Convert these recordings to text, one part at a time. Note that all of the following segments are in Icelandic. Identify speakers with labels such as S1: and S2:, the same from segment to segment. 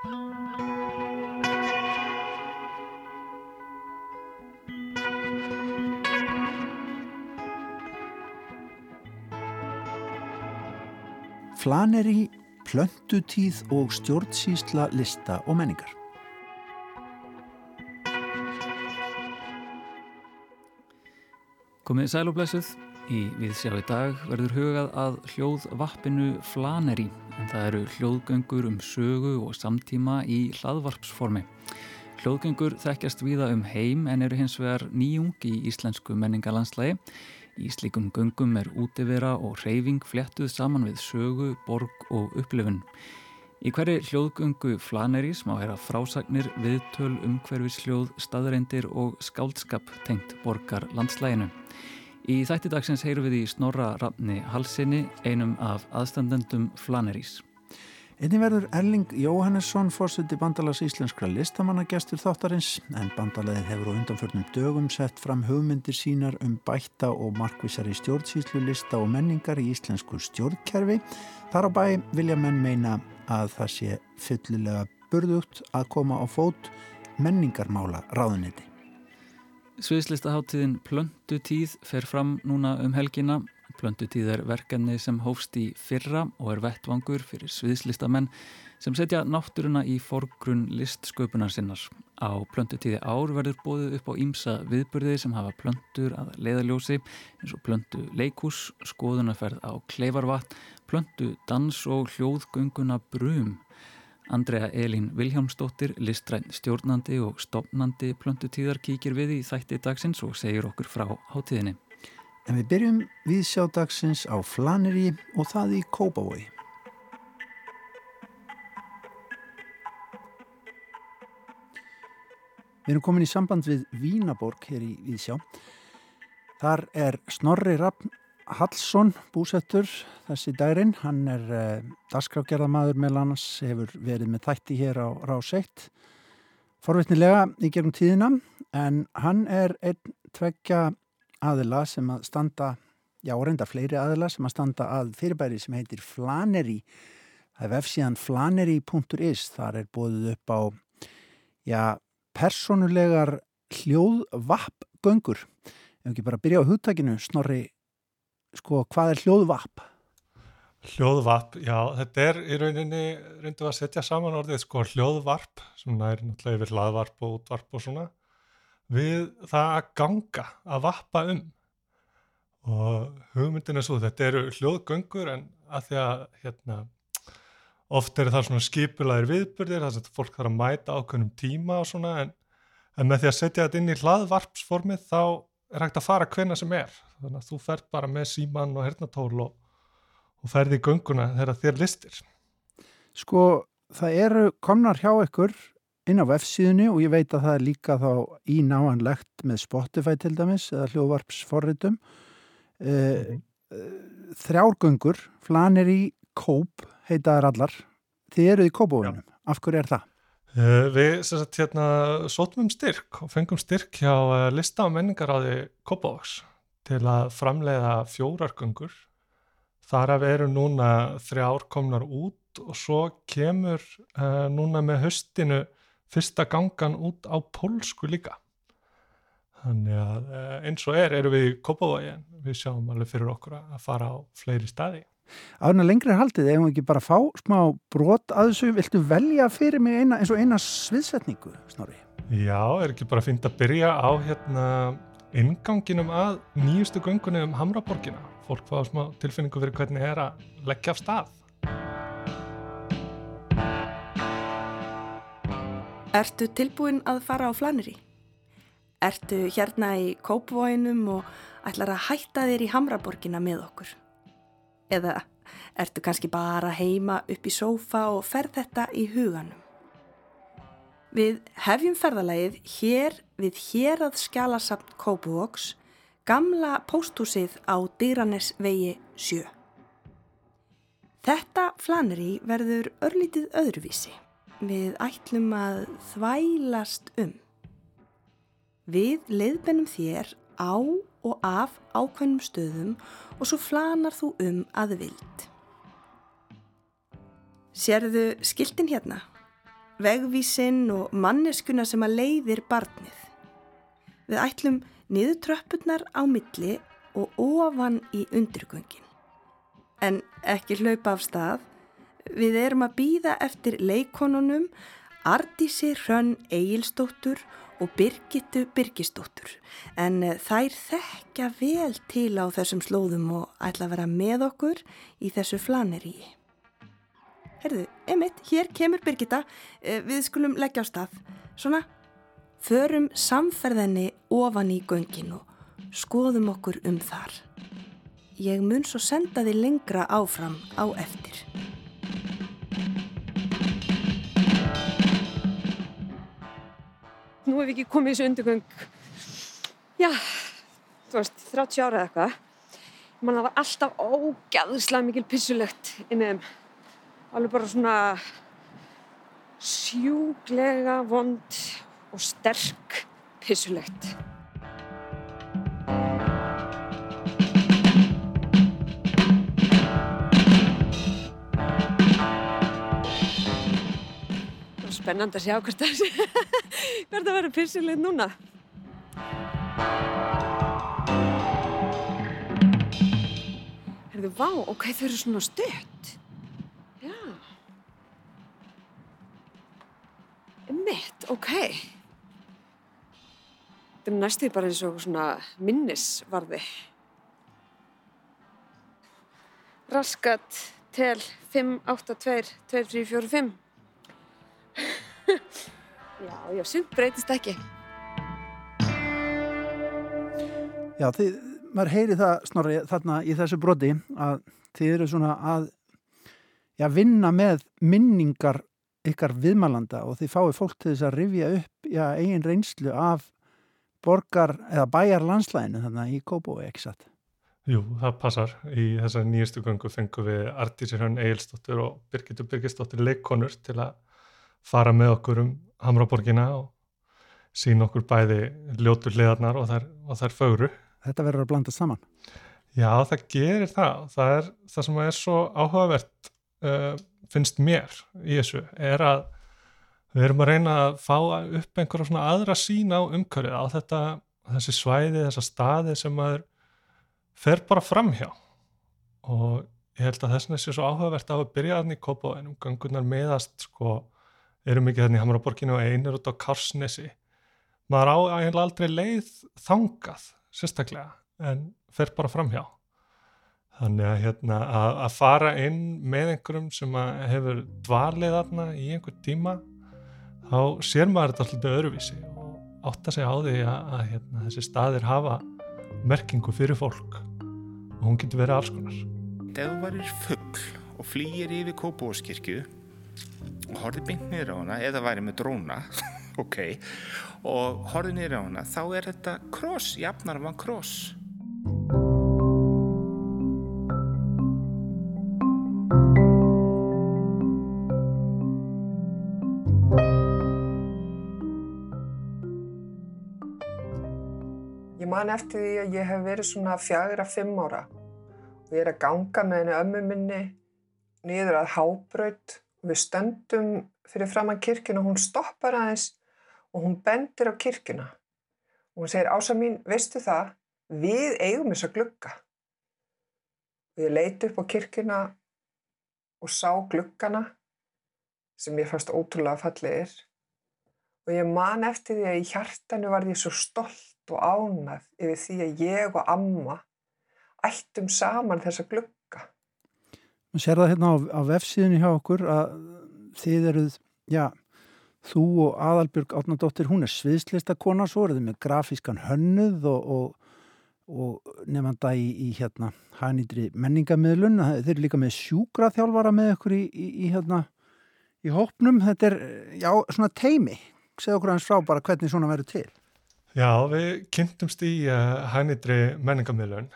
S1: Flaneri, plöntutíð og stjórnsýsla lista og menningar.
S2: Komið sælublesuð. Í viðsjá í dag verður hugað að hljóðvappinu Flaneri en það eru hljóðgöngur um sögu og samtíma í hlaðvarpsformi. Hljóðgöngur þekkjast viða um heim en eru hins vegar nýjung í íslensku menningalandslægi Í slíkum göngum er útivera og reyfing flettuð saman við sögu, borg og upplifun. Í hverju hljóðgöngu flanerís má hera frásagnir, viðtöl, umhverfisljóð, staðreindir og skáldskap tengt borgar landslæginu. Í þætti dagsins heyru við í Snorra Rafni Halsinni, einum af aðstandendum flanerís.
S1: Einnig verður Erling Jóhannesson fórstundi bandalags íslenskra listamannagestur þáttarins en bandalagið hefur á undanförnum dögum sett fram hugmyndir sínar um bætta og markvísari stjórnsýslu lista og menningar í íslensku stjórnkerfi. Þar á bæ vilja menn meina að það sé fullilega burðugt að koma á fót menningarmála ráðuniti.
S2: Sviðslistaháttíðin Plöndu tíð fer fram núna um helgina Plöndutíð er verkefni sem hófst í fyrra og er vettvangur fyrir sviðslistamenn sem setja náttúruna í forgrunn listsköpunar sinnar. Á plöndutíði ár verður bóðið upp á ímsa viðburði sem hafa plöndur að leiðaljósi eins og plöndu leikús, skoðunarferð á kleifarvatt, plöndu dans og hljóðgönguna brum. Andrea Elín Viljámsdóttir, listræn stjórnandi og stopnandi plöndutíðar kíkir við í þætti dagsins og segir okkur frá hátíðinni.
S1: En við byrjum við sjádagsins á Flaneri og það í Kópavói. Við erum komin í samband við Vínaborg hér í Víðsjá. Þar er Snorri Raffn Hallsson búsettur þessi dærin. Hann er eh, dasgrágerðamadur með lannas, hefur verið með þætti hér á Ráseitt. Forvittnilega í gegnum tíðina en hann er einn tveggja aðila sem að standa, já reynda fleiri aðila sem að standa að fyrirbæri sem heitir Flaneri. Það er vefsíðan flaneri.is, þar er bóðið upp á, já, personulegar hljóðvappgöngur. Ef ekki bara byrja á hugtakinu, snorri, sko, hvað er hljóðvapp?
S3: Hljóðvarp, já, þetta er í rauninni, reyndum að setja saman orðið sko hljóðvarp, sem er náttúrulega yfir hlaðvarp og útvarp og svona við það að ganga, að vappa um og hugmyndin er svo, þetta eru hljóðgöngur en að því að hérna, oft eru það svona skipulæðir viðbyrðir, þess að fólk þarf að mæta ákveðnum tíma og svona en, en með því að setja þetta inn í hlaðvarpsformið þá er hægt að fara hvena sem er. Þannig að þú færð bara með síman og hernatól og, og ferði í gönguna þegar þér listir
S1: Sko, það eru komnar hjá ykkur inn á F-síðunni og ég veit að það er líka þá í náanlegt með Spotify til dæmis eða hljóðvarpsforritum. Uh, mm -hmm. þrjárgöngur flanir í kóp heitaðar allar. Þið eruð í kópavunum, af hverju er það?
S3: Uh, við sagt, hérna, sótum um styrk og fengum styrk hjá uh, lista og menningaráði Kópavóks til að framleiða fjórargöngur þar við erum núna þrjár komnar út og svo kemur núna með höstinu fyrsta gangan út á pólsku líka. Þannig að eh, eins og er erum við í Kópavægi en við sjáum alveg fyrir okkur að fara á fleiri staði
S1: Áðurna lengri haldið, ef við ekki bara fá smá brot að þessu, viltu velja fyrir mig eina, eins og eina sviðsetningu Snorri?
S3: Já, er ekki bara fint að byrja á hérna inganginum að nýjustu göngunni um Hamraborgina fólk fá smá tilfinningu fyrir hvernig er að leggja af stað
S4: Ertu tilbúin að fara á flaneri? Ertu hérna í kópvóinum og ætlar að hætta þér í Hamraborgina með okkur? Eða ertu kannski bara heima upp í sófa og ferð þetta í huganum? Við hefjum ferðalagið hér við hér að skjala samt Kópavóks, gamla pósthúsið á Dýranes vegi 7. Þetta flaneri verður örlítið öðruvísi. Við ætlum að þvælast um. Við leiðbennum þér á og af ákveðnum stöðum og svo flanar þú um að vild. Serðu skiltin hérna? vegvísinn og manneskuna sem að leiðir barnið. Við ætlum niður tröppurnar á milli og ofan í undirgöngin. En ekki hlaupa af stað, við erum að býða eftir leikonunum Ardísi Hrönn Egilstóttur og Birgittu Birgistóttur en þær þekkja vel til á þessum slóðum og ætla að vera með okkur í þessu flaneríi. Herðu, emitt, hér kemur Birgitta, eh, við skulum leggja á stað. Svona, förum samferðinni ofan í göngin og skoðum okkur um þar. Ég mun svo senda þið lengra áfram á eftir.
S5: Nú hef ég ekki komið í þessu undirgöng, já, þú veist, 30 ára eða eitthvað. Man það var alltaf ógæðislega mikil pissulegt inn með þeim. Alveg bara svona sjúglega vond og sterk pissulegt. Spennandi að sjá hvert sé, hvert það verður pissulegt núna. Herðu, vá, ok, þau eru svona stutt. Já. Mitt, ok. Þetta er næstuði bara eins og svona minnisvarði. Raskat, tel, 5, 8, 2, 2, 3, 4, 5. Já, sumt breytist ekki.
S1: Já, þið, maður heyri það snorri þarna í þessu broti að þið eru svona að já, vinna með minningar ykkar viðmælanda og þið fáið fólk til þess að rifja upp já, eigin reynslu af borgar eða bæjar landslæðinu þannig í Kópói, ekki satt?
S3: Jú, það passar. Í þessari nýjastu göngu fengum við Artísir Hrönn Egilstóttur og Birgitur Birgistóttur leikonur til að fara með okkur um Hamraborgina og sína okkur bæði ljótur hliðarnar og þær, og þær fögru.
S1: Þetta verður að blanda saman.
S3: Já, það gerir það. Það er það sem er svo áhugavert uh, finnst mér í þessu er að við erum að reyna að fá upp einhverja svona aðra sín á umhverfið á þetta, þessi svæði, þessa staði sem maður fer bara framhjá og ég held að þess vegna sé svo áhugavert að byrja þannig í Kópavænum, gangunar meðast sko, eru mikið þannig í Hamraborginu og einir út á Karsnesi maður á eiginlega aldrei leið þangað, sérstaklega en fer bara framhjá þannig að, hérna, að, að fara inn með einhverjum sem að hefur dvalið þarna í einhver tíma þá sér maður þetta alltaf öðruvísi og átta sig á því að, að hérna, þessi staðir hafa merkingu fyrir fólk og hún getur verið alls konar.
S6: Ef þú varir fuggl og flýir yfir Kópavóskirkju og horfið beint niður á hana eða væri með dróna. Ok, og horfið niður á hana þá er þetta kross, jafnarvan kross.
S7: Ég man eftir því að ég hef verið svona fjagra fimm ára og ég er að ganga með henni ömmu minni niður að hábraut og við stöndum fyrir framann kirkjuna og hún stoppar aðeins og hún bendir á kirkjuna og hún segir ása mín, veistu það, við eigum þess að glugga. Ég leiti upp á kirkjuna og sá gluggana sem ég fannst ótrúlega fallegir og ég man eftir því að í hjartanu var ég svo stolt og ánað yfir því að ég og amma ættum saman þessa glugga.
S1: Man sér það hérna á, á vefsíðinu hjá okkur að þið eruð, já, þú og Aðalbjörg Átnardóttir, hún er sviðslistakona, svo eruð með grafískan hönnuð og, og, og nefnda í, í hérna hænýtri menningamöðlun. Þeir eru líka með sjúkraþjálfara með okkur í, í, í hérna í hópnum. Þetta er, já, svona teimi. Segð okkur hans frá bara hvernig svona verður til.
S3: Já, við kynntumst í uh, hænitri menningamilun.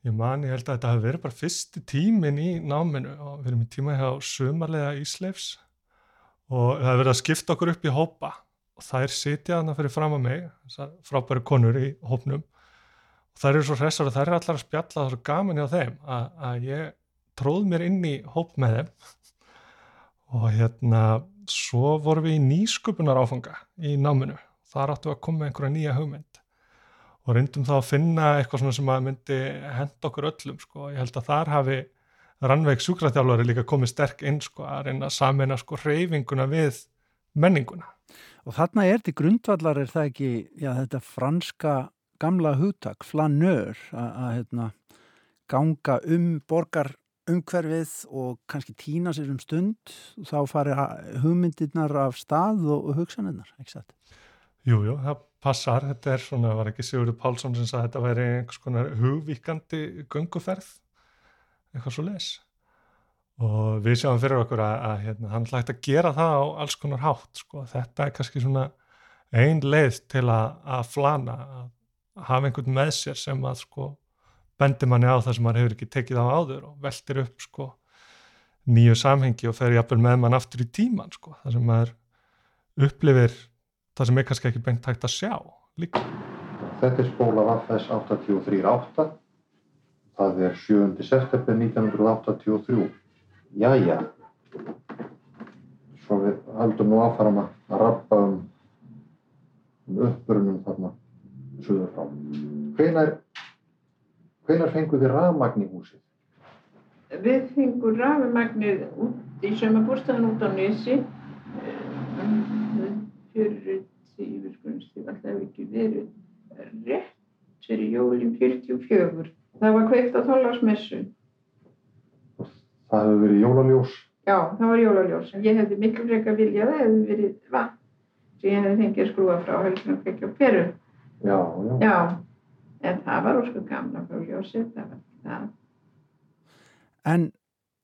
S3: Ég man, ég held að þetta hafi verið bara fyrsti tímin í náminu. Og við erum í tíma hjá sumarlega Ísleifs og það hefur verið að skipta okkur upp í hópa. Og þær sitja þarna fyrir fram að mig, þessar frábæri konur í hópnum. Og þær eru svo hressar og þær eru allar að spjalla það svo gaman hjá þeim að, að ég tróð mér inn í hóp með þeim. Og hérna svo vorum við í nýsköpunar áfanga í náminu. Þar áttu að koma einhverja nýja hugmynd og reyndum þá að finna eitthvað svona sem að myndi henda okkur öllum sko. Ég held að þar hafi rannveik sjúkraþjálfari líka komið sterk inn sko að reyna að samina sko reyfinguna við menninguna.
S1: Og þarna er til grundvallar er það ekki, já þetta franska gamla hugtak, flanör, að hérna ganga um borgar umhverfið og kannski týna sér um stund þá farir hugmyndirnar af stað og hugsanirnar, ekki satt?
S3: Jú, jú, það passar, þetta er svona, var ekki Sigurður Pálsson sem sagði að þetta væri einhvers konar hugvíkandi gunguferð, eitthvað svo les og við sjáum fyrir okkur að, að hérna, hann hlægt að gera það á alls konar hátt, sko, þetta er kannski svona ein leið til að, að flana, að hafa einhvern með sér sem að sko bendir manni á það sem maður hefur ekki tekið á áður og veldir upp sko nýju samhengi og fer jafnvel með mann aftur í tíman sko, það sem maður upplifir það sem er kannski ekki beint hægt að sjá líka.
S8: Þetta er skóla Vaffes 838 það er 7. september 1983 Jæja svo við haldum nú áfram að rappa um, um uppbörunum þarna suður frá. Hvenar Hvenar fenguð þið rafmagn í húsið?
S9: Við fengum rafmagnir út í sömabúrstæðan út á Nesi fyrir tífur skunnstíð alltaf ekki verið rétt fyrir jólinn 44. Það var kveikt á þólarsmessu.
S8: Það hefði verið jólaljós?
S9: Já, það var jólaljós. Ég hefði miklu freka viljað að það hefði verið vatn sem ég hefði fengið að skrúa frá helginu og kveikja á peru.
S8: Já, já.
S9: Já. En það var ósku gamla frá ljósið, það var það.
S1: En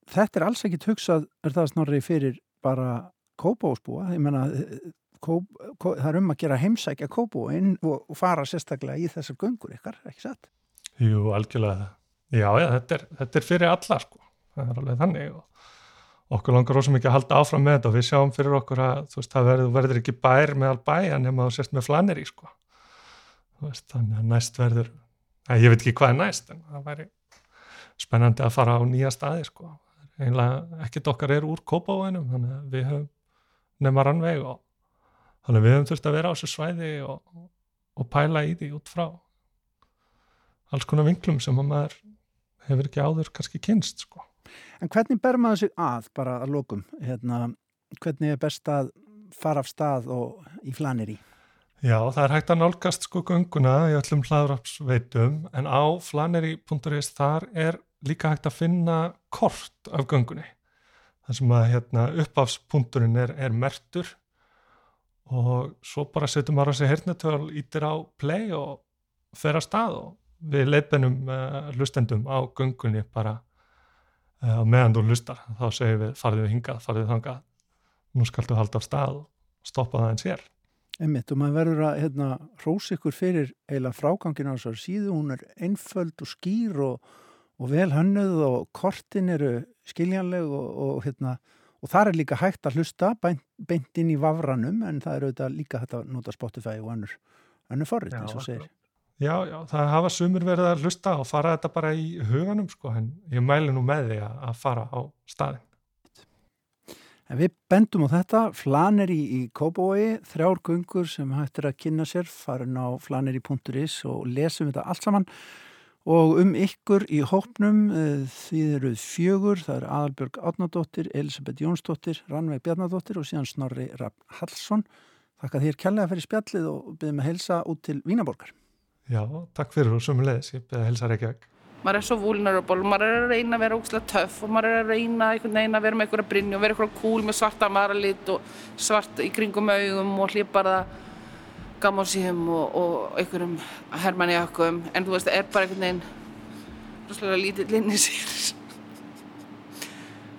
S1: þetta er alls ekkit hugsað, er það snorri fyrir bara kópósbúa? Ég menna, kóp, kóp, það er um að gera heimsækja kópóin og, fara sérstaklega í þessar göngur ykkar, ekki satt?
S3: Jú, algjörlega. Já, já, þetta er, þetta er fyrir alla, sko. Það er alveg þannig og okkur langar ósum ekki að halda áfram með þetta og við sjáum fyrir okkur að þú veist, það verður, verður ekki bær með all bæja nema sérst með flanir í, sko veist, þannig að næst verður að ég veit ekki hvað er næst en það væri spennandi að fara á nýja staði sko. einlega ekkert okkar er úr kópavænum þannig að við höfum nema rannveg og þannig að við höfum þurft að vera á þessu svæði og, og pæla í því út frá alls konar vinklum sem að maður hefur ekki áður kannski kynst sko.
S1: En hvernig ber maður sig að bara að lókum hérna, hvernig er best að fara af stað og í flanir í?
S3: Já, það er hægt að nálgast sko gunguna í öllum hlaðrapsveitum en á flaneri.is þar er líka hægt að finna kort af gungunni. Það sem að hérna, uppafspunkturinn er, er mertur og svo bara setjum maður á sig hernetöl, ítir á play og fer að stað og við leipinum uh, hlustendum á gungunni bara uh, meðan þú hlustar. Þá segir við farðið við hingað, farðið þangað, nú skaldu halda á stað og stoppa það eins hér.
S1: Einmitt og maður verður að hérna, rósa ykkur fyrir eila frágangin á þessari síðu, hún er einföld og skýr og, og vel hönnuð og kortin eru skiljanleg og, og, hérna, og það er líka hægt að hlusta beint, inn í vafranum en það er auðvitað líka hægt að nota Spotify og annur, annur forrið eins og segir.
S3: Já, já, það hafa sumur verið að hlusta og fara þetta bara í huganum sko, en ég mælu nú með því að fara á staðin.
S1: En við bendum á þetta, Flaneri í Kópavogi, þrjár gungur sem hættir að kynna sér, farin á flaneri.is og lesum þetta allt saman og um ykkur í hópnum eh, því eru fjögur, það er Adalbjörg Átnadóttir, Elisabeth Jónsdóttir, Rannveig Bjarnadóttir og síðan Snorri Rapp Hallsson. Þakka þér kjallega fyrir spjallið og byrðum að helsa út til Vínaborgar.
S3: Já, takk fyrir og sumulegis, ég byrði að helsa Reykjavík
S10: maður er svo vulnerable, maður er að reyna að vera ógstilega töff og maður er að reyna að vera með einhverja brinni og vera eitthvað cool með svarta maralit og svart í kringum augum og hlýparða gammonsíum og, og einhverjum hermanniakum en þú veist, það er bara einhvern veginn rosalega lítið linni sér.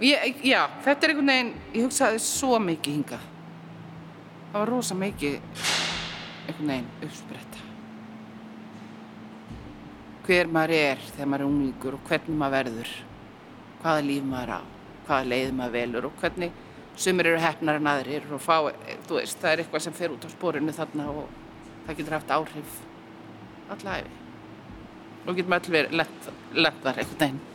S10: Ég, Já, þetta er einhvern veginn, ég hugsaði svo mikið hinga það var rosa mikið einhvern veginn uppspretta. Hver maður er þegar maður er unglingur og hvernig maður verður, hvaða líf maður á, hvaða leið maður velur og hvernig sumir eru hefnar en aðrir og fá, þú veist, það er eitthvað sem fer út á spórinu þarna og það getur haft áhrif allæfi og getum allir verið lettar eitthvað einn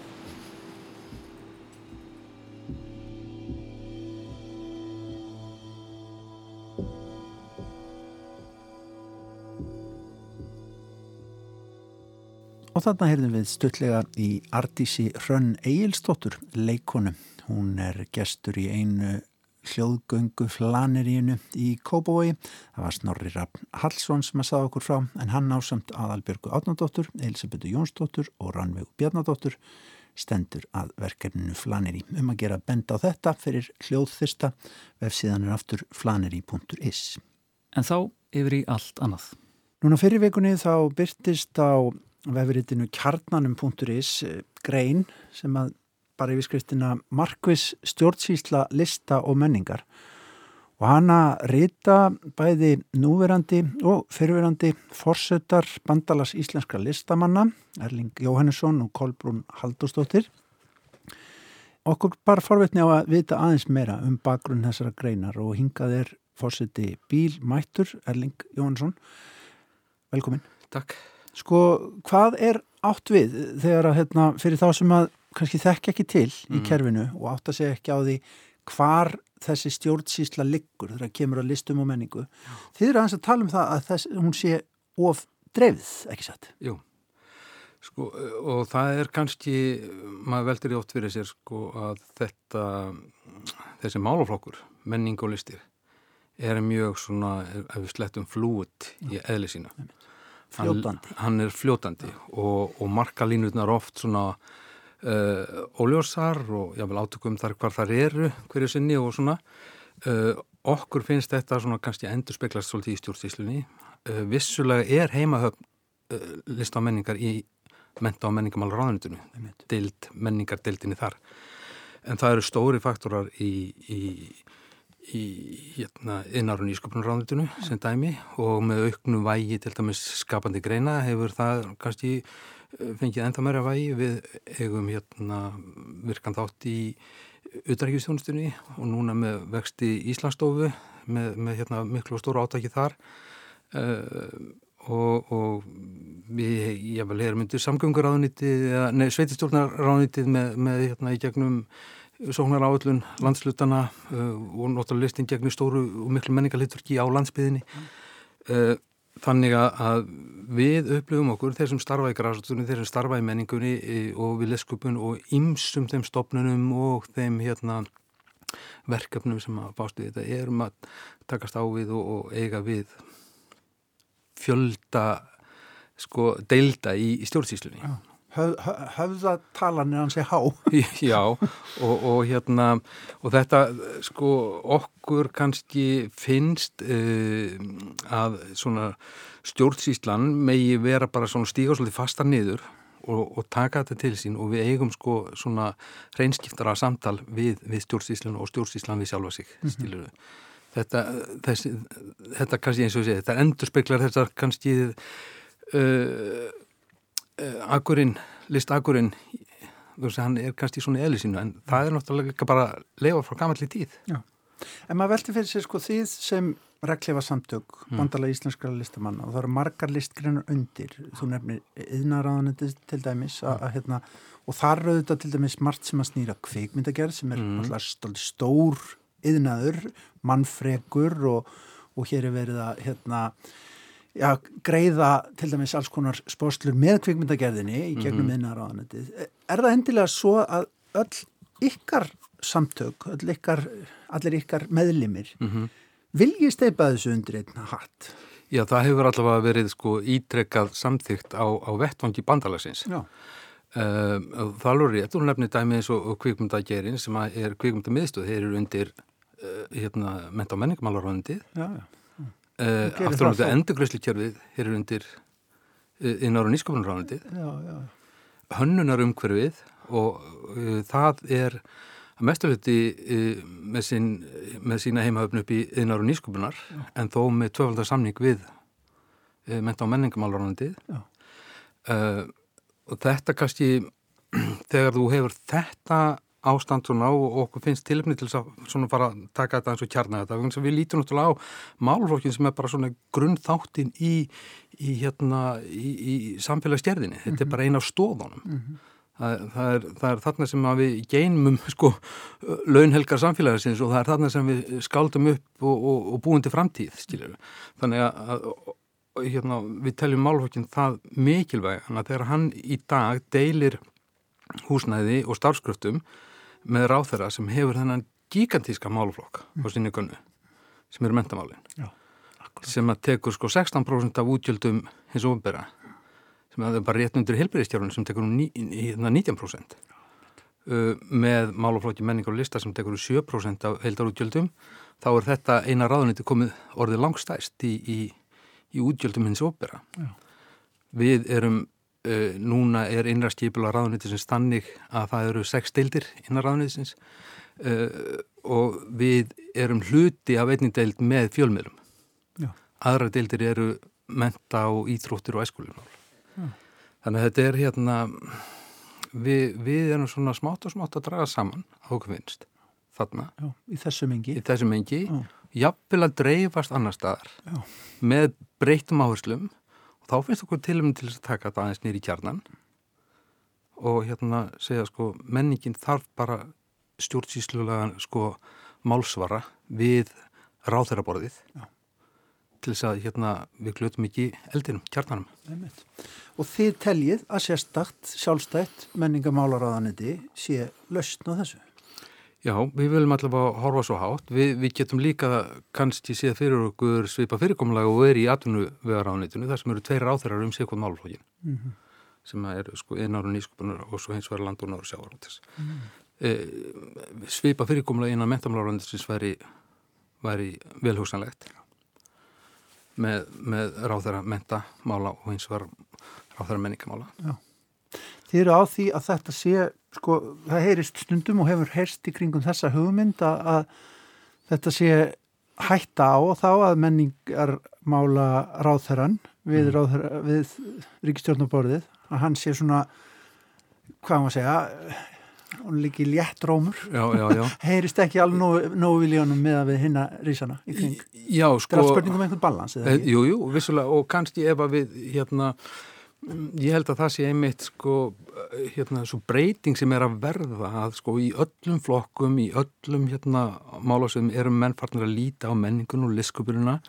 S10: Og
S1: þarna heyrðum við stutlega í artísi Hrönn Egilstóttur, leikonu. Hún er gestur í einu hljóðgöngu flanirínu í Kópavogi. Það var Snorri Raffn Hallsson sem að saða okkur frá en hann ásamt aðalbjörgu Átnardóttur, Elisabethu Jónsdóttur og Rannvegu Bjarnadóttur stendur að verkefninu Flaneri. Um að gera bend á þetta fyrir hljóðþyrsta vefsíðan er aftur flaneri.is.
S2: En þá yfir í allt annað.
S1: Núna fyrir vikunni þá byrtist á vefritinu kjarnanum.is grein sem að bara yfir skriftina Markvis stjórnsýsla lista og menningar og hana rita bæði núverandi og fyrirverandi forsetar bandalas íslenskra listamanna Erling Jóhannesson og Kolbrún Haldurstóttir okkur bara forvetni á að vita aðeins meira um bakgrunn þessara greinar og hingað er fórseti Bíl Mættur Erling Jóhannesson Velkomin.
S11: Takk.
S1: Sko, hvað er átt við þegar að, hérna, fyrir þá sem að kannski þekk ekki til í
S11: Mm.
S1: kerfinu og átt að segja ekki á því hvar þessi stjórnsýsla liggur þegar það kemur að listum og menningu. Þið eru aðeins að tala um það að þess, hún sé of dreifð, ekki satt?
S11: Jú. Sko, og það er kannski, maður veldur í oft fyrir sér sko að þetta, þessi málaflokkur, menning og listir, er mjög svona, ef við slettum flúut í eðli sína.
S1: Fljótandi.
S11: Hann, hann er fljótandi og, og markalínutnar oft svona uh, óljósar og jável átökum þar hvar þar eru hverju sinni og svona. Uh, okkur finnst þetta svona kannski endur speklast svolítið í stjórnstíslunni. Uh, vissulega er heimahöfn lista á menningar í menta á menningamál ráðanitinu, deild, menningardeildinni þar. En það eru stóri faktorar í, í, í hérna, innarun ísköpunarráðanitinu sem dæmi og með auknu vægi til dæmis skapandi greina hefur það kannski eh, fengið enda meira vægi. Við eigum hérna virkan þátt í utaríkistjónustunni og núna með vexti Íslandsstofu með, með hérna miklu og stóru átæki þar. Uh, og, og við, ég vel, erum undir samgönguráðunitið, nei, sveitistjórnaráðunitið með, með hérna í gegnum sóknar áallun landslutana uh, og náttúrulega listin gegnum stóru og miklu menningarliturki á landsbyðinni uh, þannig að við upplifum okkur, þeir sem starfa í græsastunni, þeir sem starfa í menningunni og við leskupun og ymsum þeim stopnunum og þeim hérna verkefnum sem að bástu þetta erum að takast á við og, og eiga við fjölda sko deilda í, í stjórnsýslunni.
S1: Já. Höf, höfðatalan er hans í há.
S11: Já, og, og hérna, og þetta, sko, okkur kannski finnst uh, að svona stjórnsýslan megi vera bara svona stíga svolítið fasta niður og, og taka þetta til sín og við eigum sko svona reynskiptara samtal við, við stjórnsýslan og stjórnsýslan við sjálfa sig, mm -hmm. stíluðu. Þetta, þessi, þetta kannski eins og sé, þetta endur speklar þessar kannski uh, Akurinn, list Akurinn hann er kannski svona í eðlisínu en það er náttúrulega ekki bara lefa frá gamalli tíð
S1: Já. En maður velti fyrir sig sko þið sem reglifa samtök mm. bandala íslenskara listamanna og það eru margar listgreinar undir þú nefnir yðnaráðanandi til dæmis a, a, hérna, og þar eru þetta til dæmis margt sem að snýra kveikmyndagerð sem er mm. alltaf stór yðnaður, mannfregur og, og hér er verið að hérna Já, greiða til dæmis alls konar spórslur með kvikmyndagerðinni í gegnum mm -hmm. innaráðanetið. Er það endilega svo að öll ykkar samtök, öll ykkar, allir ykkar meðlimir, mm -hmm. vilji steipa þessu undir einn hatt?
S11: Já, það hefur allavega verið sko ítrekkað samþygt á, á vettvangi bandalagsins. Já. Uh, það alveg rétt, þú nefnir dæmi eins og, kvikmyndagerinn sem er kvikmyndamiðstöð, þeir eru undir uh, hérna, menta- og menningamálaráðandið. Já, já. Uh, aftur á þetta endurgræslikjörfið hér er undir uh, innára nýskopunarránandi hönnunar umhverfið og uh, það er að mesturluti með, sín, með sína heimahöfn upp í innára nýskopunar en þó með tvöfaldar samning við menta- og menningamálránandi og þetta kannski þegar þú hefur þetta ástand svona og okkur finnst tilöfni til að svona fara að taka þetta eins og kjarna þetta við lítum náttúrulega á málflokkin sem er bara svona grunnþáttin í, í hérna í, í samfélagsgerðinni, þetta mm -hmm. er bara eina af stofunum mm -hmm. það, það, er, það er þarna sem við geinmum sko launhelgar samfélagsins og það er þarna sem við skaldum upp og, og, og búum til framtíð skiljur. þannig að hérna, við teljum málflokkin það mikilvæg þannig að þegar hann í dag deilir húsnæði og starfskröftum með ráþæra sem hefur þennan gigantíska málflokk á sinni gunnu sem eru mentamálin
S1: Já,
S11: sem að tekur sko 16% af útgjöldum hins ofnbæra sem að það er bara rétt undir helbriðistjárun sem tekur um ní, hérna 19% uh, með málaflokki menningar og lista sem tekur um 7% af heildarútgjöldum þá er þetta eina ráðuniti komið orðið langstæst í, í, í útgjöldum hins ofnbæra við erum uh, núna er innra skipula ráðunitisins þannig að það eru sex deildir innar ráðunitisins uh, og við erum hluti af einnig deild með fjölmiðlum
S1: Já.
S11: aðra deildir eru menta og íþróttir og æskulunál
S1: Já.
S11: þannig að þetta er hérna við, við erum svona smátt og smátt að draga saman ákveðinst þarna
S1: Já, í þessu mengi.
S11: í þessum engi
S1: Já.
S11: jafnvel að dreifast annar staðar
S1: Já.
S11: með breytum áherslum og þá finnst okkur til um til að taka þetta aðeins nýri kjarnan og hérna segja sko menningin þarf bara stjórnsýslulega sko málsvara við ráþeiraborðið til þess að hérna við glötum ekki eldinum, kjarnanum.
S1: Einmitt. Og þið teljið að sérstakt sjálfstætt menningamálaráðaniti sé lausn á þessu.
S11: Já, við viljum allavega horfa svo hátt. Vi, við getum líka kannski séð fyrir okkur svipa fyrirkomlega og verið í atvinnuvegaráðanitinu þar sem eru tveir ráþeirar um sig hvort málflókin
S1: Mm -hmm.
S11: sem eru sko einar og nýskupunar og svo hins vegar landbúnar og sjávarútis.
S1: Mm.
S11: E, svipa fyrirkomlega innan mentamálaráðanitins væri, væri velhugsanlegt með, með ráþeira mentamála og hins vegar ráþeira menningamála.
S1: Já. Þið eru á því að þetta sé, sko, það heyrist stundum og hefur heyrst í kringum þessa hugmynd að, að þetta sé hætta á þá að menningarmála ráþeran við,
S11: Mhm.
S1: ráþeran, við ríkistjórnaborðið, að hann sé svona, hvað maður segja, hún líki létt rómur. Heyrist ekki alveg nógu, nógu viljónum með að við hinna rísana í kring.
S11: Já,
S1: er
S11: sko...
S1: allt spurningum einhvern balans, ekki?
S11: Jú, jú, vissulega og kannski ef að við hérna, mm, ég held að það sé einmitt sko, hérna, svo breyting sem er að verða að sko í öllum flokkum, í öllum hérna málasöfum erum menn farnir að líta á menningun og liskupununa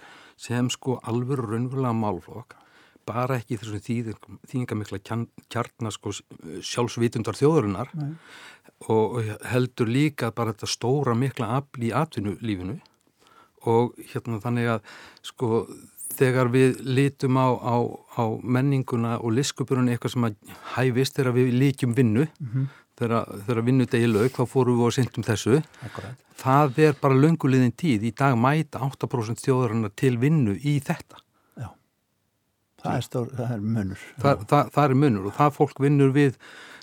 S11: sem sko alveg raunverulega málflokk bara ekki þessum þýðingamikla kjarnar sko sjálfsvitundar þjóðurinnar
S1: Nei.
S11: og heldur líka bara þetta stóra mikla afl í atvinnulífinu og hérna þannig að sko þegar við lítum á, á, á menninguna og liskupurinn eitthvað sem að hæfist þegar við líkjum vinnu
S1: Mhm.
S11: þegar, þegar vinnudegi lauk þá fórum við og sindum þessu
S1: Akkurat.
S11: það er bara lönguliðin tíð í dag mæta 8% þjóðarinnar til vinnu í þetta
S1: Það er, stór, það er munur.
S11: Þa, það, það er munur og það fólk vinnur við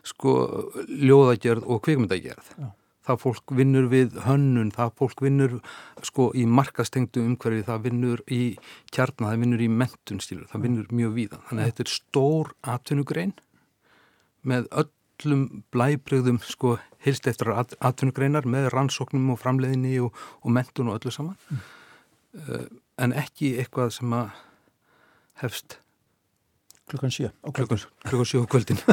S11: sko ljóðagerð og kvikmyndagerð
S1: Já.
S11: Það fólk vinnur við hönnun það fólk vinnur sko í markastengdu umhverfi, það vinnur í kjarna, það vinnur í mentun stílur það vinnur mjög víða, þannig að þetta er stór atvinnugrein með öllum blæbreyðum sko heilst eftir at, atvinnugreinar með rannsóknum og framleiðinni og, og mentun og öllu saman. Uh, en ekki eitthvað sem að hefst
S1: Klukkan sjö.
S11: klukkan, klukkan sjö á kvöldin.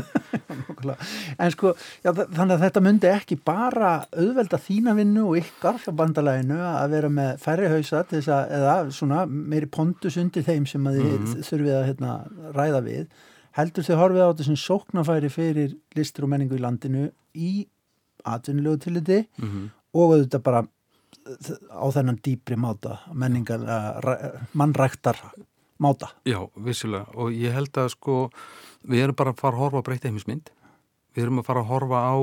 S1: En sko, já, þa- þannig að þetta myndi ekki bara auðvelda þína vinnu og ykkar hjá bandalæginu að vera með færri hausa til þess að, eða svona meiri pondus undir þeim sem að þið
S11: Mhm.
S1: þurfið að hérna, ræða við. Heldur þið horfið á þetta sem sóknafæri fyrir listur og menningu í landinu í atvinnulegu tilliti
S11: mm -hmm.
S1: og auðvitað bara á þennan dýpri máta, menningar, uh, mannræktar máta.
S11: Já, vissulega. Og ég held að sko við erum bara að fara að horfa á breyta heimismynd við erum að fara að horfa á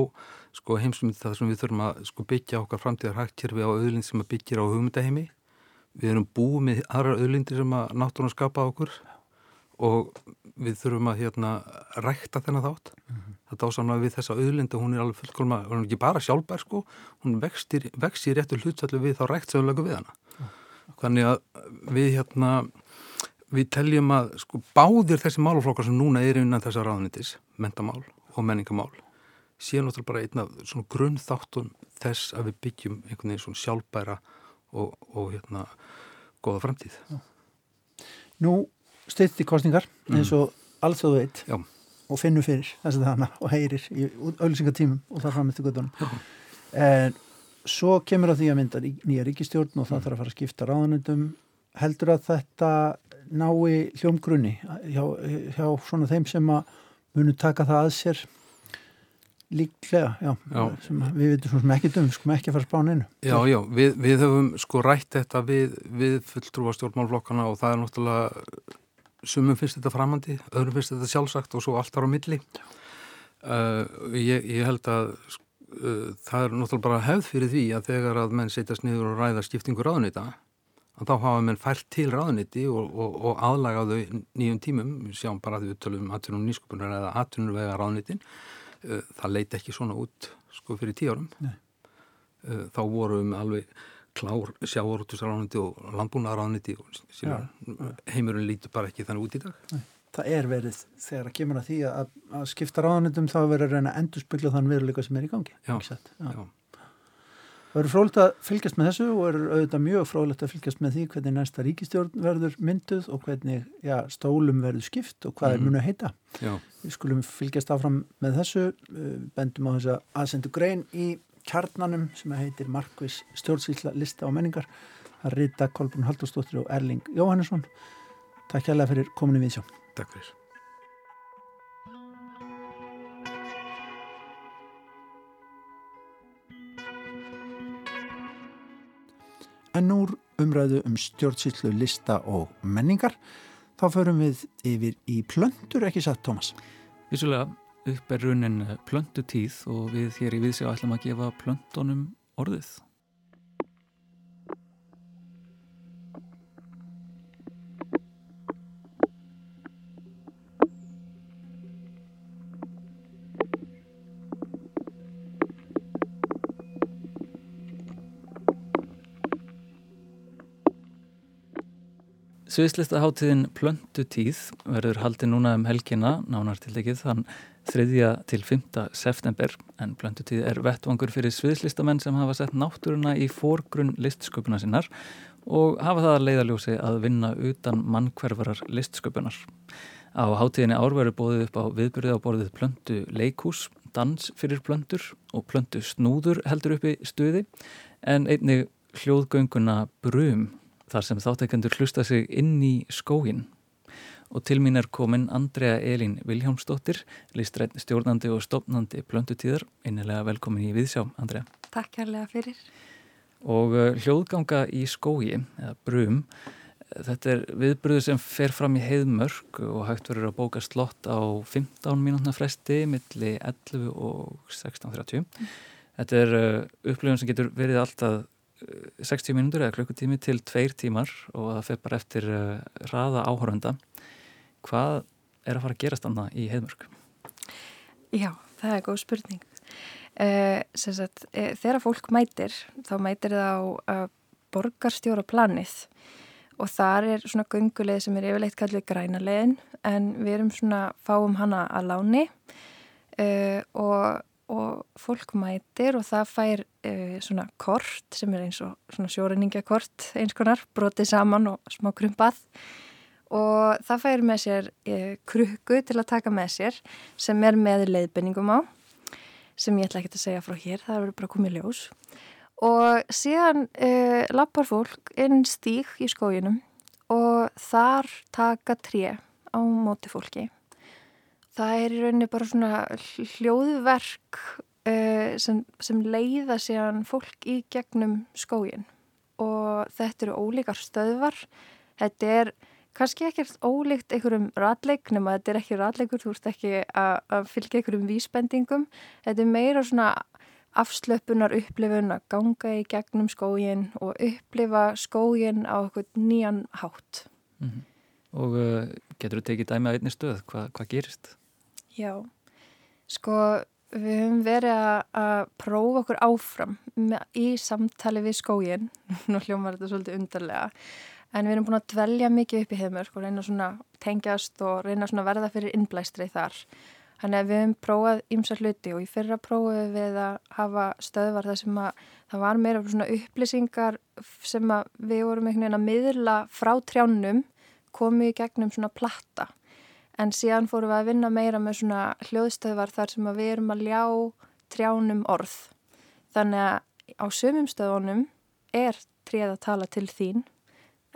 S11: sko heimsmynd það sem við þurfum að sko byggja okkar framtíðar hægtkjörfi á auðlind sem að byggja á hugmyndaheimi. Við erum búið með aðra auðlindir sem að náttúrulega skapa okkur. Og við þurfum að hérna rækta þennan þátt. Þetta ásamlega við þessa auðlinda, hún er alveg fullkomna hún er ekki bara sjálfbær sko. Hún vextir, vexir réttu hlutsallu við þá rækt sem við lögum við hana. Þannig að við hérna við teljum að sko báðir þessi málaflokkar sem núna er innan þessa ráðnitis, mentamál og menningamál sé náttúrulega bara einn af svona grunnþáttun þess að við byggjum einhvern veginn svona sjálfbæra og, og hérna góða framtíð.
S1: Nú styrti kostningar eins og alþjóðu veit
S11: Já.
S1: og finnur fyrir þess að hana og heyrir í auðlýsingatímum og það fram eftir göttunum. En svo kemur á því að mynda nýja ríkistjórn og það þarf að fara að skipta ráðanundum. Heldur að þetta nái hljómgrunni hjá, hjá svona þeim sem að munu taka það að sér líklega, já,
S11: Já.
S1: sem við veitum svona sem ekki dum, sko ekki að fara einu.
S11: Já, já, við, við höfum sko rætt þetta við, við fulltrúa stjórnmálflokkana og það er náttúrulega sumum finnst þetta framandi, öðrum finnst þetta sjálfsagt og svo allt ára á milli. Uh, ég, ég held að uh, það er náttúrulega bara hefð fyrir því að þegar að menn setjast niður og ræða skiptingu ráðunita að þá hafa menn fært til ráðuniti og, og, og aðlagaðu nýjum tímum, við sjáum bara að við tölum aðtunum nýsköpunar eða aðtunum vega ráðunitin, uh, það leiti ekki svona út sko fyrir tíu árum.
S1: Nei.
S11: Uh, þá vorum við alveg klár sjávorútusráðuniti og landbúnaðaráðuniti og síðan heimurinn lítur bara ekki þannig út í dag.
S1: Það er verið þegar að kemur að því að, að skipta ráðanitum þá verður reyna að endurspegla þann veruleika sem er í gangi.
S11: Já?
S1: Já. Það verður frólægt að fylgjast með þessu og er auðvitað mjög frólægt að fylgjast með því hvernig næsta ríkistjórn verður mynduð og hvernig já, stólum verður skipt og hvað mm. er munu að heita.
S11: Já.
S1: Við skulum fylgjast áfram með þessu, uh, bendum á þess að aðsendu grein í kjarnanum sem heitir Markvis stjórnsýsla lista og menningar. Það rita Kolbrún Haldurstóttir og Erling Jóhannesson. Takk hérlega fyrir kominu við sjá.
S11: Takk fyrir.
S1: Umræðu um stjórnsýslu lista og menningar þá förum við yfir í plöndur, ekki satt, Tómas?
S2: Vissulega upp er raunin plöndutíð og við hér í viðsjá ætlum að gefa plöndunum orðið. Sviðslistaháttiðin Plöndutíð verður haldið núna um helgina, nánar til ekkið, þann 3. til 5. september en Plöndutíð er vettvangur fyrir sviðslistamenn sem hafa sett náttúruna í fórgrunn listsköpuna sinnar og hafa það að leiðaljósi að vinna utan mannkverfarar listsköpunar. Á hátíðinni árveru bóðið upp á viðbyrðið á borðið Plöndu leikús, dans fyrir plöndur og plöndu snúður heldur uppi stuði en einnig hljóðgönguna Brum þar sem þáttekendur hlusta sig inn í skógin. Og til mín er komin Andrea Elín Viljámsdóttir, listrætt stjórnandi og stopnandi plöndutíðar. Einnilega velkomin í Viðsjá, Andrea.
S4: Takk kærlega fyrir.
S2: Og uh, hljóðganga í skógi, eða brum, þetta er viðbröðu sem fer fram í heiðmörk og hægt verður að bóka slott á 15 mínútna fresti milli 11 og 16.30. Mm. Þetta er uh, upplifun sem getur verið alltaf 60 mínútur eða klukkutími til tveir tímar og það fyrir bara eftir uh, raða áhörunda. Hvað er að fara að gerast annað í heimörk?
S12: Já, það er góð spurning. Uh, sagt, uh, þegar fólk mætir, þá mætir það á borgarstjóra planið og þar er svona gunguleið sem er yfirleitt kallið grænaleiðin en við erum svona fáum hana að láni og og fólk mætir og það fær uh, svona kort sem er eins og svona sjórinningakort eins konar, brotið saman og smá krumpað. Og það fær með sér uh, krukku til að taka með sér sem er með leiðbenningum á sem ég ætla ekki að segja frá hér, það eru bara komið ljós. Og síðan uh, lappar fólk inn stík í skóginum og þar taka tré á móti fólki það er í rauninni bara svona hljóðverk uh, sem, sem leiða síðan fólk í gegnum skógin og þetta eru ólíkar stöðvar. Þetta er kannski ekkert ólíkt einhverjum ratleik nema þetta er ekki ratleikur, þú ert ekki að fylgja einhverjum vísbendingum. Þetta er meira svona afslöpunar upplifun að ganga í gegnum skógin og upplifa skógin á eitthvað nýjan hátt.
S2: Mm -hmm. Og uh, getur þú tekið dæmi á einni stöð, Hva, hvað gerist?
S12: Já, sko við höfum verið að prófa okkur áfram í samtali við skógin, nú hljómar þetta svolítið undarlega, en við erum búin að dvelja mikið upp í heimörk og reyna svona tengjast og reyna svona verða fyrir innblæstri þar. Þannig að við höfum prófað ymsa hluti og í fyrra prófum við að hafa stöðvar þar sem að það var meira svona upplýsingar sem að við vorum einhvern veginn að miðla frá trjánum komið í gegnum svona platta en síðan fórum við að vinna meira með svona hljóðstöðvar þar sem við erum að ljá trjánum orð. Þannig að á sömum stöðunum er tríð að tala til þín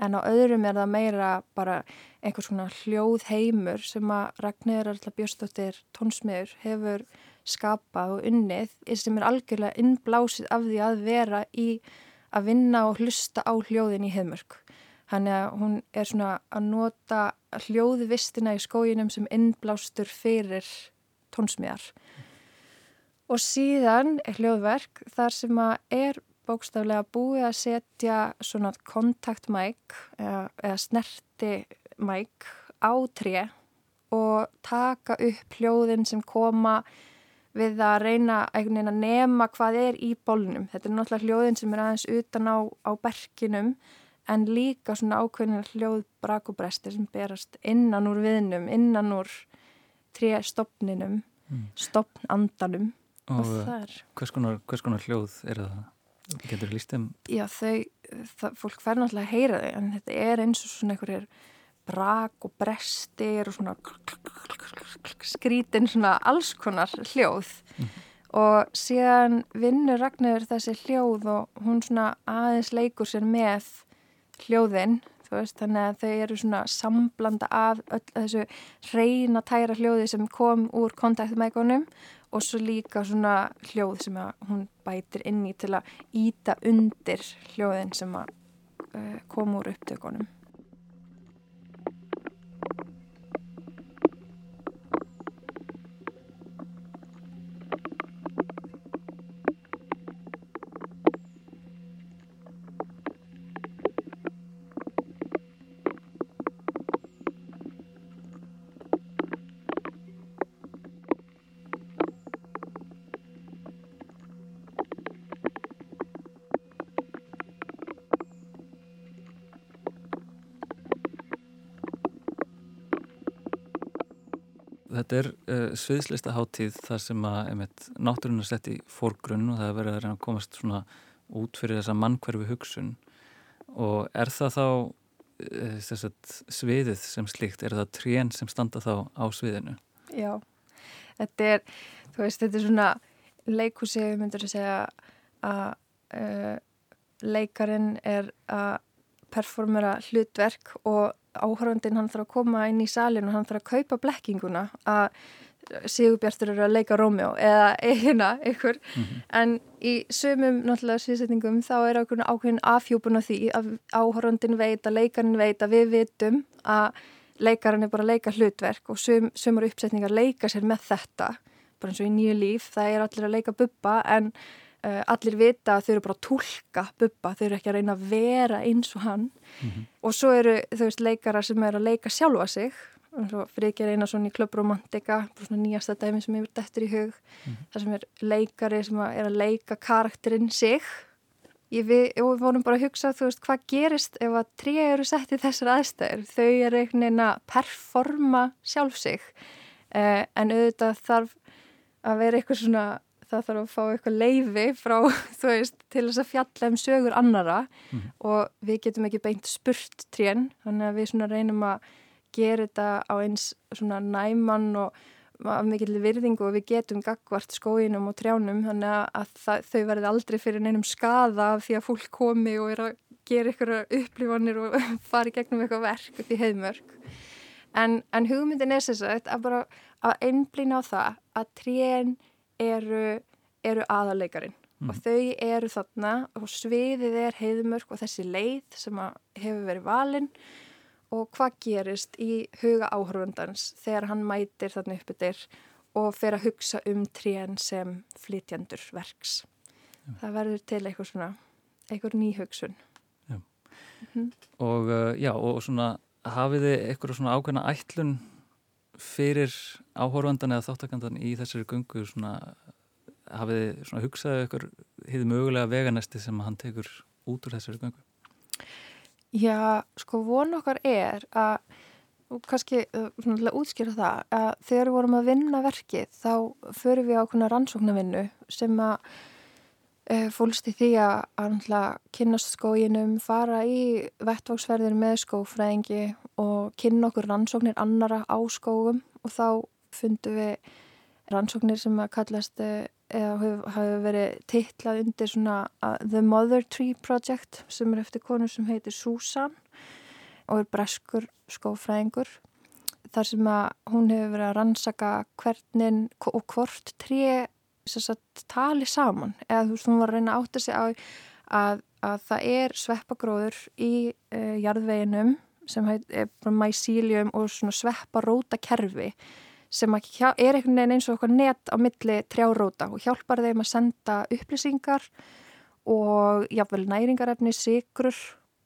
S12: en á öðrum er það meira bara einhvers svona hljóðheimur sem að Ragnir Arla Björnstóttir tónsmiður hefur skapað og unnið sem er algjörlega innblásið af því að vera í að vinna og hlusta á hljóðin í heimörk. Þannig að hún er svona að nota hljóðvistina í skóginum sem innblástur fyrir tónsmiðar. Og síðan er hljóðverk þar sem að er bókstaflega búið að setja svona kontaktmæk eða, eða snerti mæk á tré og taka upp hljóðin sem koma við að reyna að nema hvað er í bólnum. Þetta er náttúrulega hljóðin sem er aðeins utan á, á berkinum en líka svona ákveðin hljóð brakubrestir sem berast innan úr viðnum, innan úr tré stopninum, mm. stopnandanum
S2: og, og það er... Hvers konar, hvers konar hljóð er það? Getur þú líst þeim?
S12: Já, þau, það, fólk fær náttúrulega að heyra þau en þetta er eins og svona einhverjir brak og brestir og svona skrítin svona alls konar hljóð mm. og síðan vinnur Ragnar þessi hljóð og hún svona aðeins leikur sér með hljóðin veist, þannig að þau eru svona samblanda af öll þessu reyna tæra hljóði sem kom úr kontaktmækonum og svo líka svona hljóð sem hún bætir inn í til að íta undir hljóðin sem að uh, kom úr upptökunum.
S2: Þetta er uh, sviðslista háttíð þar sem að náttúrun er sett í fórgrunn og það er verið að reyna að komast svona út fyrir þessa mannkverfi hugsun og er það þá uh, sagt, sviðið sem slíkt, er það trén sem standa þá á sviðinu?
S12: Já, þetta er, veist, þetta er svona leikúsi, við myndum að segja að uh, leikarin er að performera hlutverk og áhöröndin hann þarf að koma inn í salin og hann þarf að kaupa blekkinguna að Sigurbjartur eru að leika Rómjó eða eina ykkur mm -hmm. en í sömum náttúrulega sviðsetningum þá er ákveðin afhjúpun á því að áhöröndin veit að leikarin veit að við vitum að leikarin er bara að leika hlutverk og söm, sömur uppsetningar leika sér með þetta bara eins og í nýju líf, það er allir að leika buppa en uh, allir vita að þau eru bara að tólka buppa, þau eru ekki að reyna að vera eins og hann. Mm -hmm. og svo eru þau veist leikara sem eru að leika sjálfa sig. Fríkir Einarsson í Club Romantica nýjasta dæmi sem hefur dættur í hug. Mm -hmm. þar sem er leikari sem er að leika karakterinn sig. Ég, við, við vorum bara að hugsa þú veist hvað gerist ef að trí eru sett í þessar aðstæður? Þau eru einhvern veginn að performa sjálf sig. Eh, en auðvitað þarf að vera eitthvað svona það þarf að fá eitthvað leifi frá, þú veist, til þess að fjalla um sögur annara mm. og við getum ekki beint spurt trén, þannig að við svona reynum að gera þetta á eins svona næman og af mikill virðingu og við getum gagvart skóinum og trjánum, þannig að það, þau verði aldrei fyrir neinum skada því að fólk komi og er að gera eitthvað upplifanir og fari gegnum eitthvað verk upp í heimörk. En, en hugmyndin er að, að bara að einblýna á það að trén eru, eru aðaleikarin mm. og þau eru þarna og sviðið er heiðmörk og þessi leið sem hefur verið valinn og hvað gerist í huga áhörfundans þegar hann mætir þarna uppið og fer að hugsa um trén sem flytjandur verks. Ja. Það verður til eitthvað svona, eitthvað ný hugsun.
S2: Já. Mm -hmm. Og uh, já, og svona hafið þið eitthvað svona ákveðna ætlun fyrir áhorfandan eða þáttakandan í þessari gungu svona, hafið þið svona hugsaðu ykkur hýði mögulega veganesti sem hann tekur út úr þessari gungu?
S12: Já, sko von okkar er að og kannski uh, svona útskýra það að þegar við vorum að vinna verkið þá förum við á rannsóknarvinnu sem að fólst í því að, kynast skóginum, fara í vettváksferðir með skófræðingi og kynna okkur rannsóknir annara á skógum. Og þá fundum við rannsóknir sem að kallast eh, eða hafi verið teitlað undir svona uh, The Mother Tree Project sem er eftir konu sem heitir Susan og er breskur skófræðingur. Þar sem að hún hefur verið að rannsaka hvernig og hvort tré sagt, tali saman eða þú veist, hún var að reyna að átta sig á að, að það er sveppagróður í uh, jarðveginum sem er bara mæsíljum og svona svepparóta kerfi sem er einhvern veginn eins og eitthvað net á milli trjáróta og hjálpar þeim að senda upplýsingar og jáfnvel næringarefni, sigrur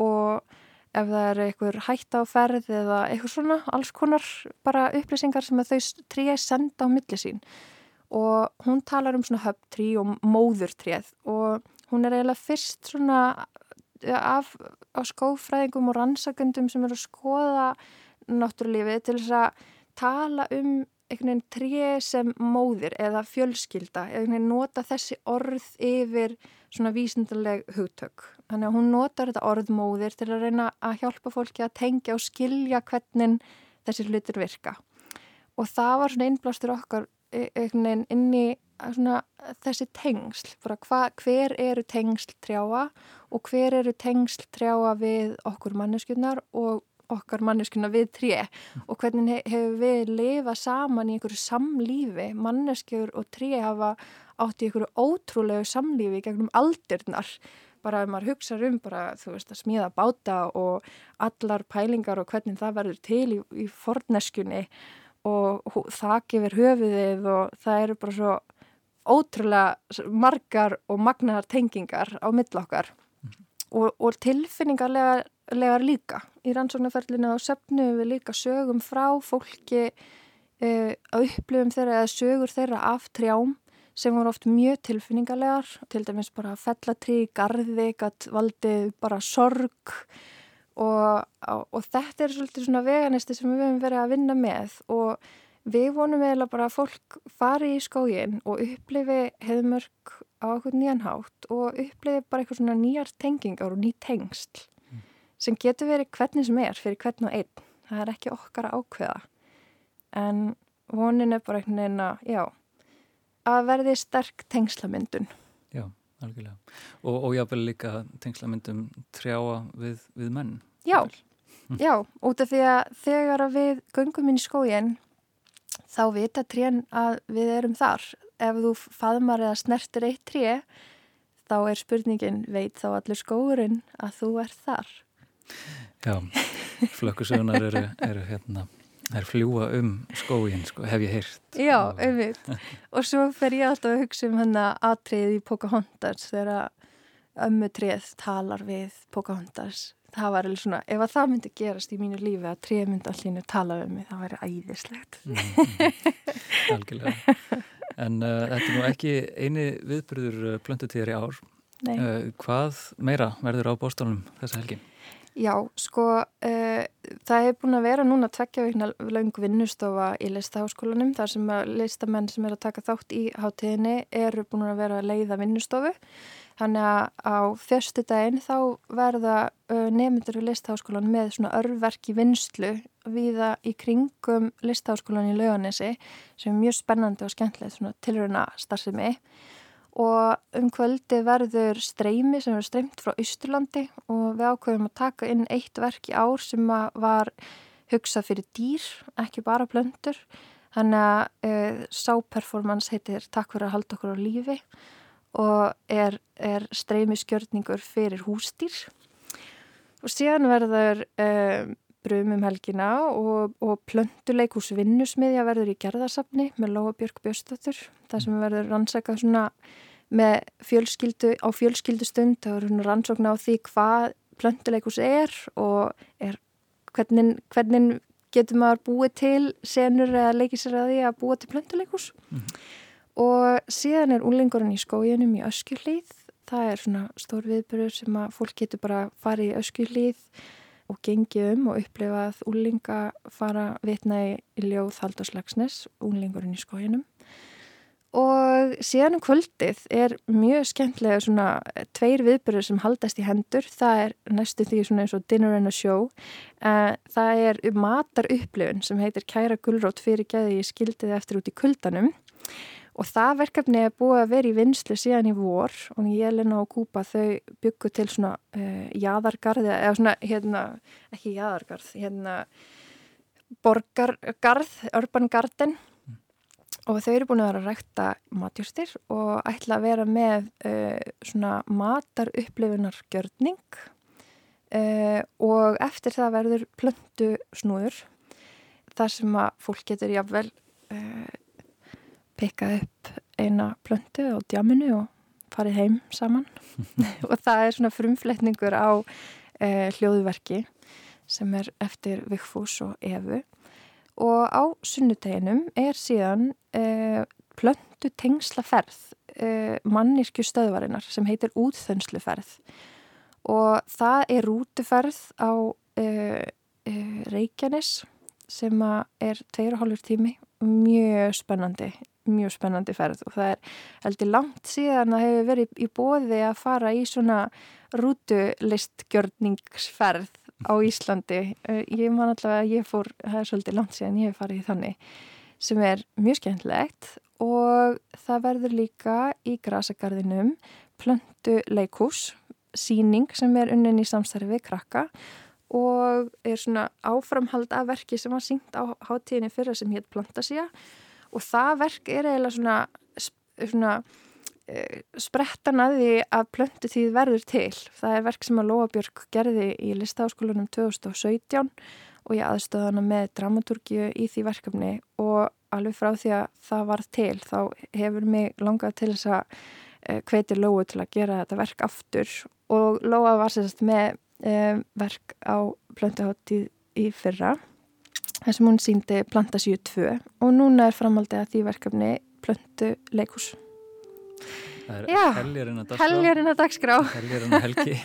S12: og ef það er einhver hætt á ferð eða eitthvað svona, alls konar bara upplýsingar sem þau tríu senda á milli sín og hún talar um svona höfntrí og móðurtríð og hún er eiginlega fyrst svona af, á skófræðingum og rannsakundum sem eru að skoða náttúrulífið til þess að tala um einhvern veginn tré sem móðir eða fjölskylda, einhvern veginn nota þessi orð yfir svona vísindarleg hugtök. Þannig að hún notar þetta orð móðir til að reyna að hjálpa fólki að tengja og skilja hvernig þessi hlutir virka. Og það var svona innblástur okkar inn í svona, þessi tengsl, bara hva, hver eru tengsl trjáa og hver eru tengsl trjáa við okkur manneskjurnar og okkar manneskjuna við tré? Og hvernig hefur við lifað saman í einhverju samlífi? Manneskjur og tré hafa átt í einhverju ótrúlegu samlífi gegnum aldirnar. Bara ef maður hugsa um bara þú veist að smíða báta og allar pælingar og hvernig það verður til í, í forneskjunni og þakk yfir höfuðið og það eru bara svo ótrúlega margar og magnar tengingar á millokkar og, og tilfinningarlega legar líka. Í rannsóknarferlinu á söfnu við líka sögum frá fólki uh, að upplifum þeirra eða sögur þeirra af trjám sem voru oft mjög tilfinningarlegar, til dæmis bara fellatrí, garði, valdið bara sorg og, og, þetta er svolítið svona veganisti sem við hefum verið að vinna með og við vonum eiginlega bara að fólk fari í skógin og upplifi hefðmörk á okkur nýjan hátt og upplifi bara eitthvað svona nýjar tengingar og ný tengsl sem getur verið hvernig sem er fyrir hvern og einn. Það er ekki okkar að ákveða. En vonin er bara einhvern veginn að, já, að verði sterk tengslamyndun.
S2: Algjörlega. Og, og jáfnvel líka tengslamyndum trjáa við, við menn.
S12: Já, hm. já, út af því að þegar við göngum inn í skóginn, þá vita trén að við erum þar. Ef þú faðmar eða snertir eitt tré, þá er spurningin, veit þá allir skóurinn að þú er þar.
S2: Já, flökkusögunar eru, eru hérna, er fljúa um skóin, sko, hef ég heyrt.
S12: Já, auðvitað. og svo fer ég alltaf að hugsa um hérna atrið í Pocahontas þegar ömmutrið talar við Pocahontas. Það var alveg svona, ef að það myndi gerast í mínu lífi að trið myndi allir tala um mig, það væri æðislegt. Mm,
S2: algjörlega. En uh, þetta er nú ekki eini viðbyrður uh, plöntutíðar í ár. Uh, hvað meira verður á bóstánum þessa helgi?
S12: Já, sko, uh, það hefur búin að vera núna tveggja veikna laung vinnustofa í listaháskólanum þar sem að listamenn sem er að taka þátt í hátíðinni eru búin að vera að leiða vinnustofu. Þannig að á fyrstu daginn þá verða uh, nefndur í listaháskólan með svona örverki vinstlu viða í kringum listaháskólan í lauganesi sem er mjög spennandi og skemmtilegt svona tilruna starfsemi og um kvöldi verður streymi sem er streymt frá Ísturlandi og við ákveðum að taka inn eitt verk í ár sem var hugsað fyrir dýr, ekki bara blöndur. Þannig að e, sáperformance heitir Takk fyrir að halda okkur á lífi og er, er streymi skjörningur fyrir hústýr. Og síðan verður e, brum um helgina og, og plönduleikús vinnusmiðja verður í gerðarsafni með Lóa Björk Björnstóttur. Það sem verður rannsaka svona með fjölskyldu á fjölskyldustund þá er hún rannsókn á því hvað plönduleikus er og er, hvernig, hvernig getur maður búið til senur eða leikið sér að því að búa til plönduleikus mm -hmm. og síðan er úlingurinn í skójunum í öskjuhlýð það er svona stór viðbyrður sem að fólk getur bara farið í öskjuhlýð og gengið um og upplifað úlinga fara vitna í ljóð Halldórs úlingurinn í skójunum Og síðan um kvöldið er mjög skemmtilega svona tveir viðbyrður sem haldast í hendur. Það er næstu því svona eins og dinner and a show. Uh, það er matar upplifun sem heitir Kæra Gullrótt fyrir geði skildiði eftir út í kuldanum. og það verkefni er búið að vera í vinslu síðan í vor og Jelena og Kúpa þau byggu til svona uh, jaðargarði eða svona hérna, ekki jaðargarð hérna borgargarð, urban garden. Og þau eru búin að vera að rækta matjúrstir og ætla að vera með uh, svona matarupplifunargjörning uh, og eftir það verður plöndu snúður þar sem að fólk getur jáfnvel uh, pikkað upp eina plöndu á djáminu og farið heim saman. Og það er svona frumfletningur á hljóðverki sem er eftir Vigfús og Evu og á sunnuteginum er síðan uh, plöntu tengslaferð uh, mannisku stöðvarinnar sem heitir útþönsluferð og það er rútuferð á uh, Reykjanes sem er tveir og hálfur tími. Mjög spennandi mjög spennandi ferð. Og það er heldur langt síðan að hefur verið í bóði að fara í svona rútulistgjörningsferð á Íslandi. Eh, ég man allavega að ég fór, það er svolítið langt síðan ég hef farið í þannig, sem er mjög skemmtilegt og það verður líka í grasagarðinum plöndu leikús, síning sem er unnin í samstarfi krakka og er svona áframhald af verki sem var syngt á hátíðinni fyrra sem hétt Plantasía og það verk er eiginlega svona, svona Eh, sprettan að því að plöntu tíð verður til. Það er verk sem að Lóabjörg gerði í listaháskólanum 2017 og ég aðstöða hana með dramaturgíu í því verkefni og alveg frá því að það var til þá hefur mig langað til þess að hveti Lóu til að gera þetta verk aftur og Lóa var sérst með e, verk á plöntuháttíð í fyrra þar sem hún síndi Planta 72 og núna er framhaldið að því verkefni plöntu leikús.
S2: Það er helgjarinn að dagskrá.
S12: Helgjarinn að dagskrá.
S2: Helgjarinn að helgi.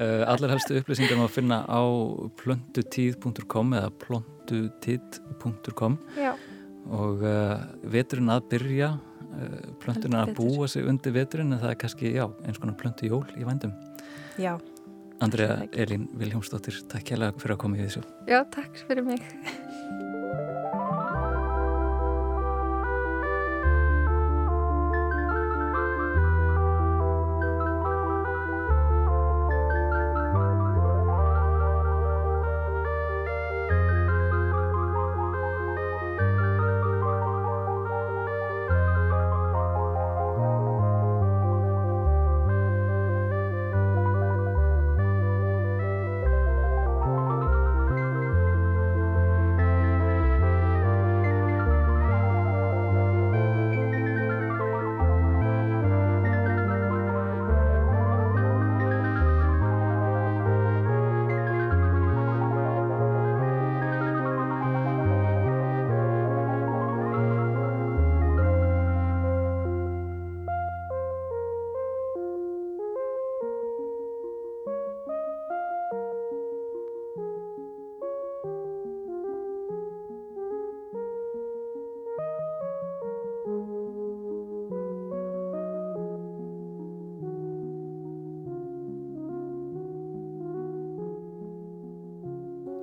S2: Uh, allir helstu upplýsingar má finna á plöntutíð.com eða plöntutid.com og uh, veturinn að byrja, uh, plönturinn að búa sig undir veturinn en það er kannski, já, eins konar plöntu jól í vændum.
S12: Já.
S2: Andrea Elín Viljómsdóttir, takk hjá fyrir að koma í þessu.
S12: Já, takk fyrir mig.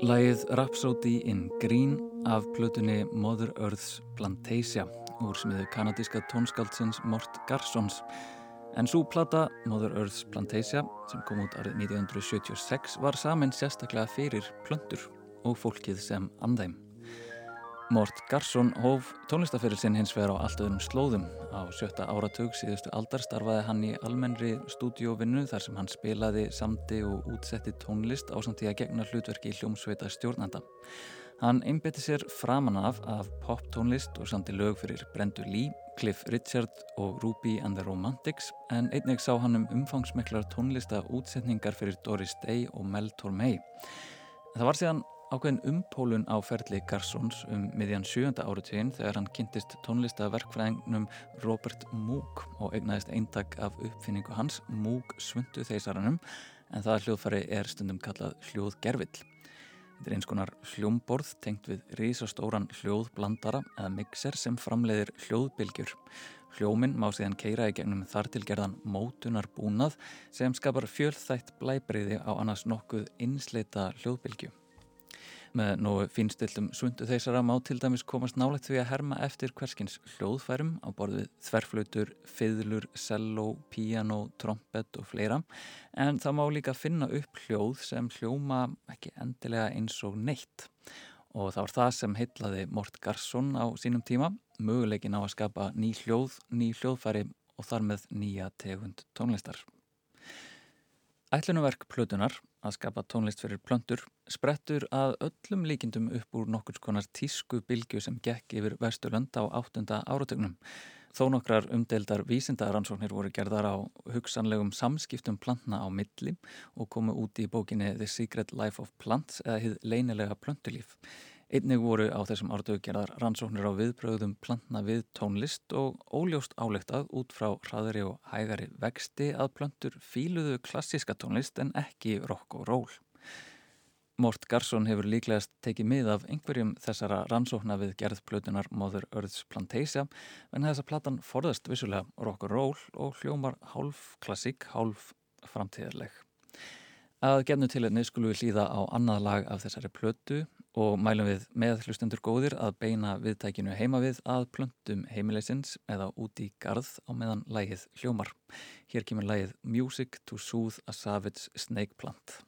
S2: Lægið Rhapsody in Green af plötunni Mother Earth's Plantasia úr smiðu kanadíska tónskáldsins Mort Garsons. En svo plata Mother Earth's Plantasia sem kom út árið 1976 var saman sérstaklega fyrir plöndur og fólkið sem andæm. Mort Garsson hóf tónlistafyrir sinn hins vegar á allt öðrum slóðum. Á sjötta áratug síðustu aldar starfaði hann í almennri stúdíóvinnu þar sem hann spilaði samti og útsetti tónlist á samtíða gegna hlutverki í hljómsveita stjórnanda. Hann einbeti sér framan af af poptónlist og samti lög fyrir Brendu Lee, Cliff Richard og Ruby and the Romantics en einnig sá hann um umfangsmeklar tónlista útsetningar fyrir Doris Day og Mel Tormey. Það var síðan ákveðin umpólun á ferli Garsons um miðjan sjönda áratugin þegar hann kynntist tónlistaverkfræðingnum Robert Moog og eignaðist eintak af uppfinningu hans Moog svundu þeisaranum en það hljóðfæri er stundum kallað hljóðgerfill. Þetta er eins konar hljómborð tengt við risastóran hljóðblandara eða mixer sem framleiðir hljóðbylgjur. Hljóminn má síðan keira í gegnum þartilgerðan mótunar búnað sem skapar fjölþætt blæbreyði á annars nokkuð einsleita hljóðbylgju. Með nógu fínstiltum sundu þeysara má til dæmis komast nálægt því að herma eftir hverskins hljóðfærum á borðið þverflautur, fiðlur, selló, piano, trompet og fleira. En það má líka finna upp hljóð sem hljóma ekki endilega eins og neitt. Og það var það sem heitlaði Mort Garsson á sínum tíma, möguleikin á að skapa ný hljóð, ný hljóðfæri og þar með nýja tegund tónlistar. Ætlunumverk Plutunar að skapa tónlist fyrir plöndur sprettur að öllum líkindum upp úr nokkur konar tísku bilgju sem gekk yfir Vesturlönd á áttunda áratögnum. Þó nokkrar umdeildar vísindaransóknir voru gerðar á hugsanlegum samskiptum plantna á milli og komu út í bókinni The Secret Life of Plants eða hið leinilega plöntulíf. Einnig voru á þessum ártöku gerðar rannsóknir á viðbröðum plantna við tónlist og óljóst álegtað út frá hraðri og hægari vexti að plöntur fíluðu klassíska tónlist en ekki rock og roll. Mort Garsson hefur líklegast tekið mið af einhverjum þessara rannsókna við gerðplötunar Mother Earth's Plantasia en þessa platan forðast vissulega rock og roll og hljómar hálf klassík, hálf framtíðarleg. Að gefnu til einni skulum við hlýða á annað lag af þessari plötu og mælum við með hlustendur góðir að beina viðtækinu heima við að plöntum heimileysins eða út í garð á meðan lægið hljómar. Hér kemur lægið Music to Soothe a Savage Snake Plant.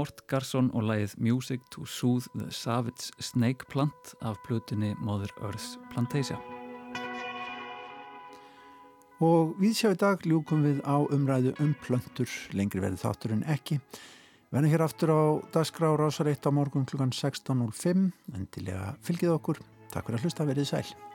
S2: Mort Garsson og lægið Music to Soothe the Savage Snake Plant af plutinni Mother Earth's Plantasia.
S1: Og við sjá í dag ljúkum við á umræðu um plöntur, lengri verið þáttur en ekki. Venni hér aftur á dagskrá rásar 1 á morgun klukkan 16.05 en til að fylgið okkur. Takk fyrir að hlusta, verið sæl.